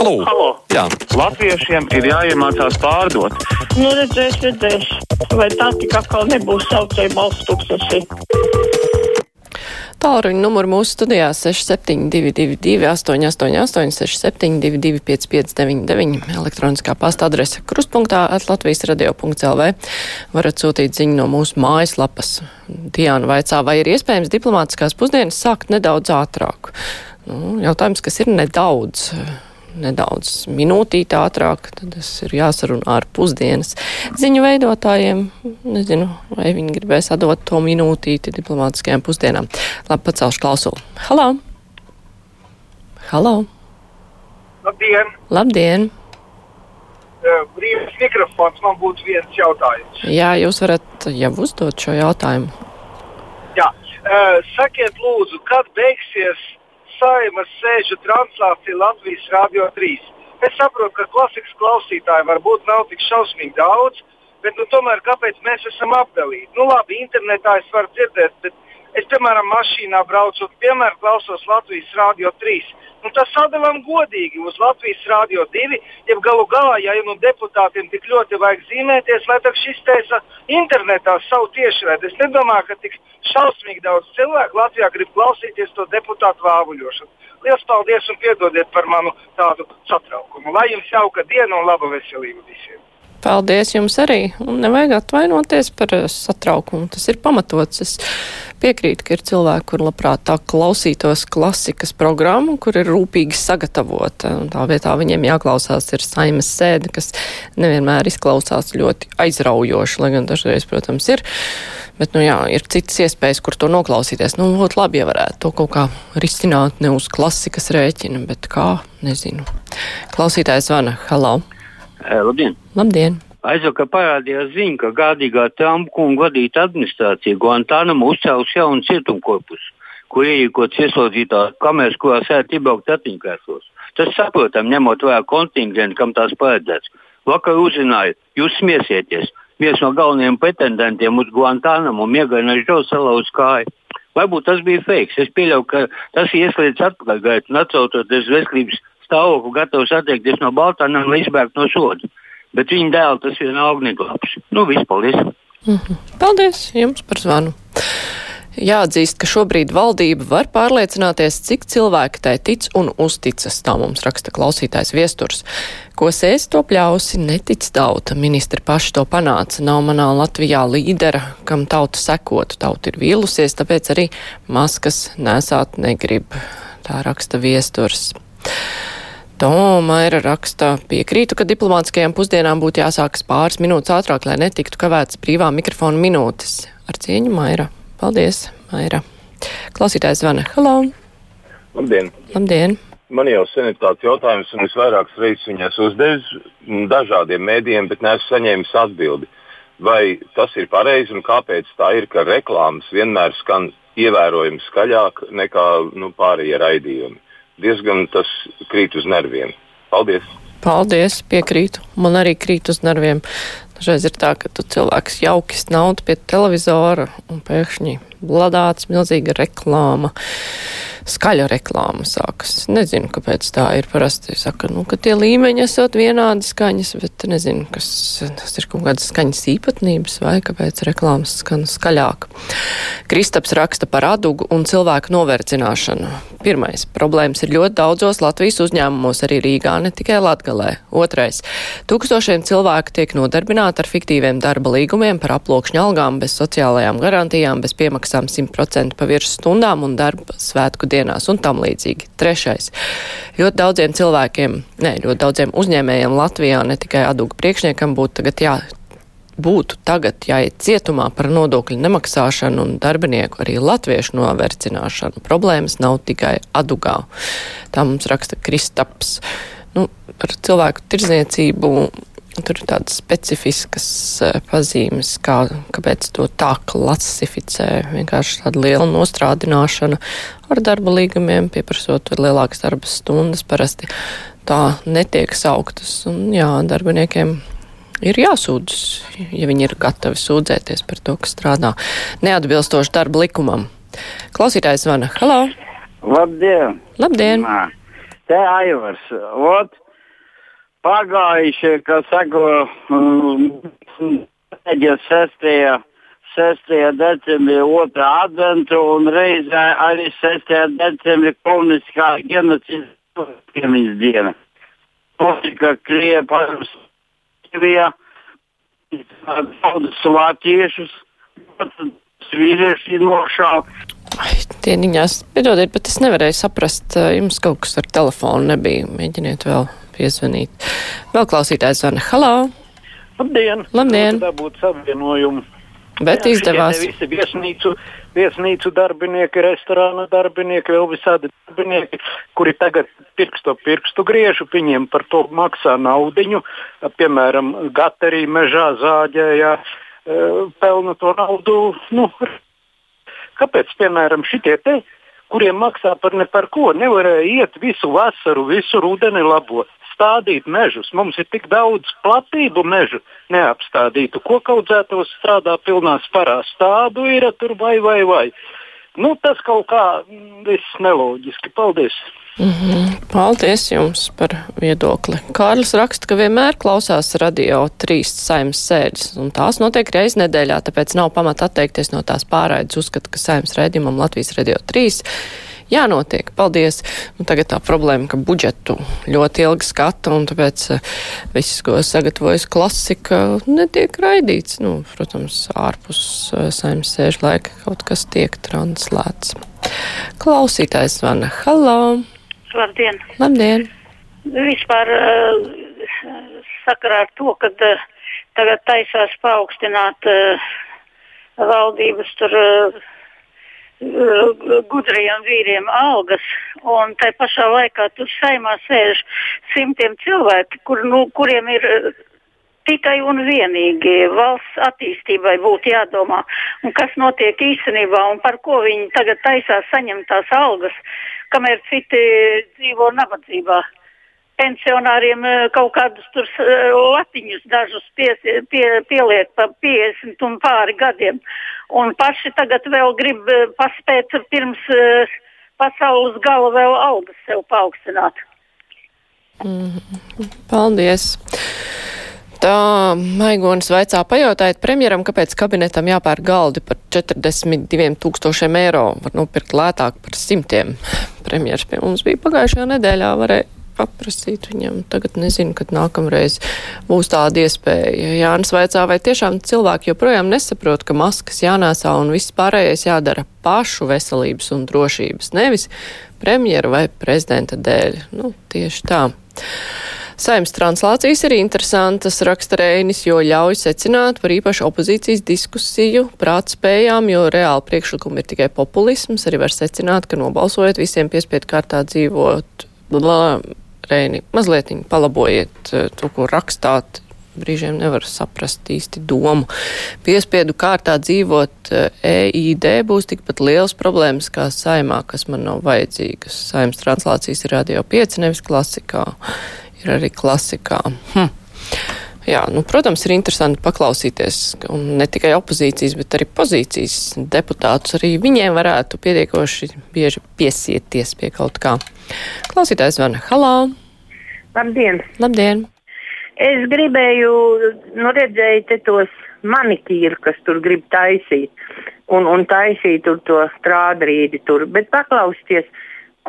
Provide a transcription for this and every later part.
Halo! Halo. Jā, Latviešiem ir jāiemācās pārdot. Nu, redzēs, redzēs. Vai tā tik atkal nebūs saucēja balsts tūkstoši? Tālruņa numuru mūsu studijā 6722, 888, 672, 559, elektroniskā pasta adrese krustpunktā at Latvijas radio.lv. Varat sūtīt ziņu no mūsu mājaslapas. Diana vaicā, vai ir iespējams diplomātiskās pusdienas sākt nedaudz ātrāk? Nu, jautājums, kas ir nedaudz nedaudz minūtīti ātrāk, tad tas ir jāsarunā ar pusdienas ziņu veidotājiem. Nezinu, vai viņi gribēs atdot to minūtīti diplomātiskajām pusdienām. Labi, pacelšu klausulu. Halo! Halo! Labdien! Labdien! Brīvs mikrofons, man būtu viens jautājums. Jā, jūs varat jau uzdot šo jautājumu. Jā, sakiet lūdzu, kad beigsies saimas sēžu translācija Latvijas Rādio 3? Es saprotu, ka klasikas klausītāji varbūt nav tik šausmīgi daudz, bet nu, tomēr kāpēc mēs esam apdalīti? Nu labi, internetā es varu dzirdēt, bet es, piemēram, mašīnā braucot, piemēram, klausos Latvijas Rādio 3. Nu, tas sadalām godīgi uz Latvijas Rādio 2, ja galu galā, ja nu deputātiem tik ļoti vajag zīmēties, lai tak šis teisa internetā savu tiešraidi. Es nedomāju, ka tik šausmīgi daudz cilvēku Latvijā grib klausīties to deputātu vāvuļošanu. Lielas paldies un piedodiet par manu tādu satraukumu. Lai jums jauka diena un laba veselība visiem! Paldies jums arī, un nevajag atvainoties par eh, satraukumu. Tas ir pamatots. Es piekrītu, ka ir cilvēki, kur labprāt tā klausītos klasikas programmu, kur ir rūpīgi sagatavota. Un tā vietā viņiem jāklausās ir saimas sēde, kas nevienmēr izklausās ļoti aizraujoši, lai gan dažreiz, protams, ir. Bet, nu jā, ir citas iespējas, kur to noklausīties. Nu, būtu labi, ja varētu to kaut kā risināt ne uz klasikas rēķina, bet kā, nezinu. Klausītājs zvana. Halo! Eh, Labdien! Labdien! Aizvakar parādījās ziņa, ka gādīgā Trumpa kunga vadīta administrācija Guantānamu uzcēlus jaunu cietumkorpusu, kur ierīkots ieslodzītā kameras, kurās ērt iebraukt ratiņkrēslos. Tas saprotam, ņemot vērā kontingentu, kam tās paredzēts. Vakar uzzināju, jūs smiesieties. Viens no galvenajiem pretendentiem uz Guantānamu Miegaina Žo salauz kāju. Varbūt tas bija fake. Es pieļauju, ka tas ir ieslēdzis atpakaļgaitu un atcaucoties veselības stāvokli, gatavs atteikties no Baltānām, lai izbēgtu no soda. Bet viņa dēls tas vienalga neglābs. Nu, viss, paldies! Paldies jums par zvanu! Jāatzīst, ka šobrīd valdība var pārliecināties, cik cilvēki tai tic un uzticas, tā mums raksta klausītājs viesturs. Ko sēs to pļausi, netic tauta, ministri paši to panāca, nav manā Latvijā līdera, kam tauta sekotu, tauta ir vīlusies, tāpēc arī maskas nesāt negrib, tā raksta viesturs. Toma ir rakstā. Piekrītu, ka diplomātiskajām pusdienām būtu jāsākas pāris minūtes ātrāk, lai netiktu kavētas brīvā mikrofona minūtes. Ar cieņu, Maira. Paldies, Maira. Klausītājs zvana. Halo! Labdien! Labdien! Man jau sen ir tāds jautājums, un es vairākas reizes viņas uzdevu dažādiem mēdījiem, bet neesmu saņēmis atbildi. Vai tas ir pareizi un kāpēc tā ir, ka reklāmas vienmēr skan ievērojami skaļāk nekā nu, pārējie raidījumi? Diezgan tas krīt uz nerviem. Paldies! Paldies, piekrītu. Man arī krīt uz nerviem. Dažreiz ir tā, ka tu cilvēks jauki snaudu pie televizora un pēkšņi bladāts milzīga reklāma. Skaļa reklāma sākas. Nezinu, kāpēc tā ir. Parasti saka, nu, ka tie līmeņi esot vienādi skaņas, bet nezinu, kas tas ir kaut kādas skaņas īpatnības vai kāpēc reklāmas skan skaļāk. Kristaps raksta par adugu un cilvēku novercināšanu. Pirmais - problēmas ir ļoti daudzos Latvijas uzņēmumos, arī Rīgā, ne tikai Latgalē. Otrais - tūkstošiem cilvēku tiek nodarbināti ar fiktīviem darba līgumiem par aploksņa algām, bez sociālajām garantijām, bez piemaksām 100% pa virs stundām un darba svētku dienās un tam līdzīgi. Trešais. Ļoti daudziem cilvēkiem, ne, ļoti daudziem uzņēmējiem Latvijā, ne tikai adugu priekšniekam, būtu tagad jā, būtu tagad jāiet cietumā par nodokļu nemaksāšanu un darbinieku arī latviešu novercināšanu. Problēmas nav tikai adugā. Tā mums raksta Kristaps. Nu, par cilvēku tirdzniecību tur ir tādas specifiskas uh, pazīmes, kā, kāpēc to tā klasificē. Vienkārši tāda liela nostrādināšana ar darba līgumiem, pieprasot lielākas darba stundas, parasti tā netiek sauktas. Un, jā, darbiniekiem ir jāsūdzas, ja viņi ir gatavi sūdzēties par to, kas strādā neatbilstoši darba likumam. Klausītājs zvana. Halo! Labdien! Labdien! Nā, Te Aivars, ot, pagājušie, kas sako, um, 6. 6. decembrī otrā adventu un reizē arī 6. decembrī komunistiskā genocīda piemiņas diena. Politika Krievija, padomus Krievijā, daudzus vāciešus, vīrieši nošāva. Dieniņās, piedodiet, bet es nevarēju saprast, jums kaut kas ar telefonu nebija. Mēģiniet vēl piezvanīt. Vēl klausītājs zvana. Halo! Labdien! Labdien! Dabūt savienojumu. Bet Jā, izdevās. Visi viesnīcu, viesnīcu darbinieki, restorāna darbinieki, vēl visādi darbinieki, kuri tagad pirksto pirkstu griežu, viņiem par to maksā naudiņu, piemēram, gaterī, mežā, zāģējā, pelna to naudu. Nu, kāpēc, piemēram, šitie te, kuriem maksā par ne par ko, nevarēja iet visu vasaru, visu rudeni labot? Stādīt mežus. Mums ir tik daudz platību mežu neapstādītu. Kokaudzētos strādā pilnā sparā. Stādu ir tur vai vai vai. Nu, tas kaut kā mm, viss neloģiski. Paldies! Mm -hmm. Paldies jums par viedokli. Kārlis raksta, ka vienmēr klausās radio trīs saimnes sēdes, un tās notiek reiz nedēļā, tāpēc nav pamata atteikties no tās pārraides. Uzskata, ka saimnes redzījumam Latvijas radio trīs jānotiek. Paldies! Nu, tagad tā problēma, ka budžetu ļoti ilgi skata, un tāpēc eh, viss, ko sagatavojas klasika, netiek raidīts. Nu, protams, ārpus eh, saimnes sēžu laika kaut kas tiek translēts. Klausītājs zvana. Halo! Labdien! Labdien! Vispār uh, sakarā ar to, ka uh, tagad taisās paaugstināt uh, valdības tur uh, gudriem vīriem algas, un tai pašā laikā tur saimā sēž simtiem cilvēku, kur, nu, kuriem ir tikai un vienīgi valsts attīstībai būtu jādomā, un kas notiek īstenībā, un par ko viņi tagad taisās saņemt tās algas, kamēr citi dzīvo nabadzībā pensionāriem eh, kaut kādus tur eh, latiņus dažus pie, pie, pieliek pa 50 un pāri gadiem. Un paši tagad vēl grib eh, paspēt pirms pasaules gala vēl algas sev paaugstināt. Mm, paldies! Tā Maigonis vaicā pajautājiet premjeram, kāpēc kabinetam jāpērk galdi par 42 tūkstošiem eiro, var nopirkt lētāk par simtiem. Premjers pie mums bija pagājušajā nedēļā, varēja paprasīt viņam. Tagad nezinu, kad nākamreiz būs tāda iespēja. Jānis vaicā, vai tiešām cilvēki joprojām nesaprot, ka maskas jānēsā un viss pārējais jādara pašu veselības un drošības, nevis premjera vai prezidenta dēļ. Nu, tieši tā. Saimnes translācijas ir interesantas, raksta Reinis, jo ļauj secināt par īpašu opozīcijas diskusiju prātspējām, jo reāli priekšlikumi ir tikai populisms. Arī var secināt, ka nobalsojot visiem piespiedu kārtā dzīvot Reini, mazliet palabojiet eh, to, ko rakstāt. Brīžiem nevar saprast īsti domu. Piespiedu kārtā dzīvot EID eh, e būs tikpat liels problēmas kā saimā, kas man nav vajadzīgas. Saimas translācijas ir radio 5, nevis klasikā. Ir arī klasikā. Hm. Jā, nu, protams, ir interesanti paklausīties, ne tikai opozīcijas, bet arī pozīcijas deputātus. Arī viņiem varētu pietiekoši bieži piesieties pie kaut kā. Klausītājs zvana. Halā! Labdien! Labdien! Es gribēju, nu redzēju te tos manikīru, kas tur grib taisīt, un, un taisīt tur to strādrīdi tur, bet paklausties,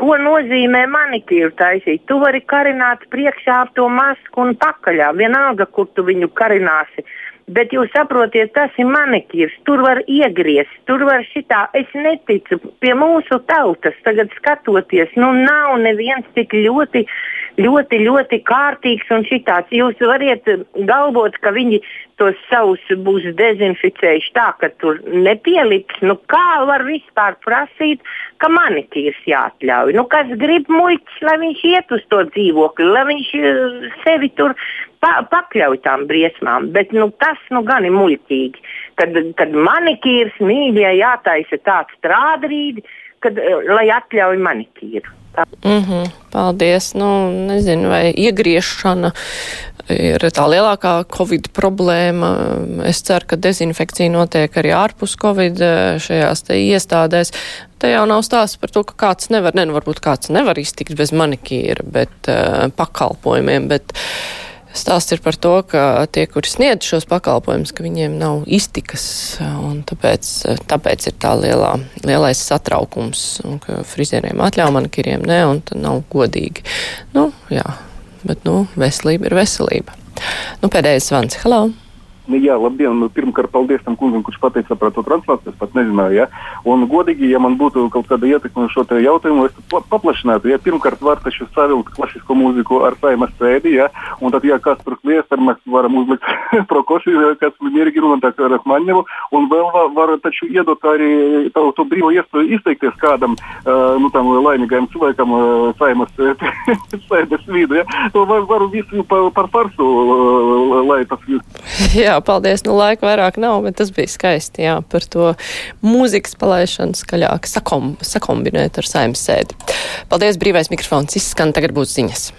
ko nozīmē manikīru taisīt. Tu vari karināt priekšā ar to masku un pakaļā, vienalga, kur tu viņu karināsi. Bet jūs saprotiet, tas ir manikīrs. Tur var iegriezt, tur var šitā. Es neticu pie mūsu tautas. Tagad skatoties, nu nav neviens tik ļoti ļoti, ļoti kārtīgs un šitāds. Jūs variet galvot, ka viņi tos savus būs dezinficējuši tā, ka tur nepieliks. Nu, kā var vispār prasīt, ka manikīrs jāatļauj? Nu, kas grib muļķis, lai viņš iet uz to dzīvokli, lai viņš eh, sevi tur pa pakļauj tām briesmām. Bet nu, tas nu, gan ir muļķīgi. Kad, kad manikīrs mīļie jātaisa tāds strādrīdi, kad, eh, lai atļauj manikīru. Mm -hmm, paldies. Nu, nezinu, vai iegriešana ir tā lielākā covid problēma. Es ceru, ka dezinfekcija notiek arī ārpus covid šajās te iestādēs. Te jau nav stāsts par to, ka kāds nevar, ne, nu, varbūt kāds nevar iztikt bez manikīra, bet uh, pakalpojumiem, bet uh, Stāsts ir par to, ka tie, kuri sniedz šos pakalpojumus, ka viņiem nav iztikas, un tāpēc, tāpēc ir tā lielā, lielais satraukums, un ka frizieriem atļauj manikiriem ne, un tad nav godīgi. Nu, jā, bet, nu, veselība ir veselība. Nu, pēdējais zvans. Hello! Nu, jā, labdien! Nu, pirmkārt, paldies tam kungam, kurš pateica par to translāciju. Es pat nezināju, ja. Un, godīgi, ja man būtu kaut kāda ietekme uz šo jautājumu, es pa paplašinātu. Ja. Pirmkārt, var taču savilkt klasisko mūziku ar saimas sēdi, ja. un tad, ja kas tur kliedz, tad mēs varam uzlikt prokoši, kas mierīgi runā tā kā Rahmaņevu, un vēl var, var taču iedot arī to, to brīvo iespēju izteikties kādam, uh, nu, tam laimīgajam cilvēkam uh, saimas sēdes vidu, ja. To var, varu visu par, par farsu, uh, lai tas. Jā, paldies. Nu, laika vairāk nav, bet tas bija skaisti. Jā, par to mūzikas palaišanu skaļāk sakom, sakombinēt ar saimnes sēdi. Paldies, brīvais mikrofons izskan, tagad būs ziņas.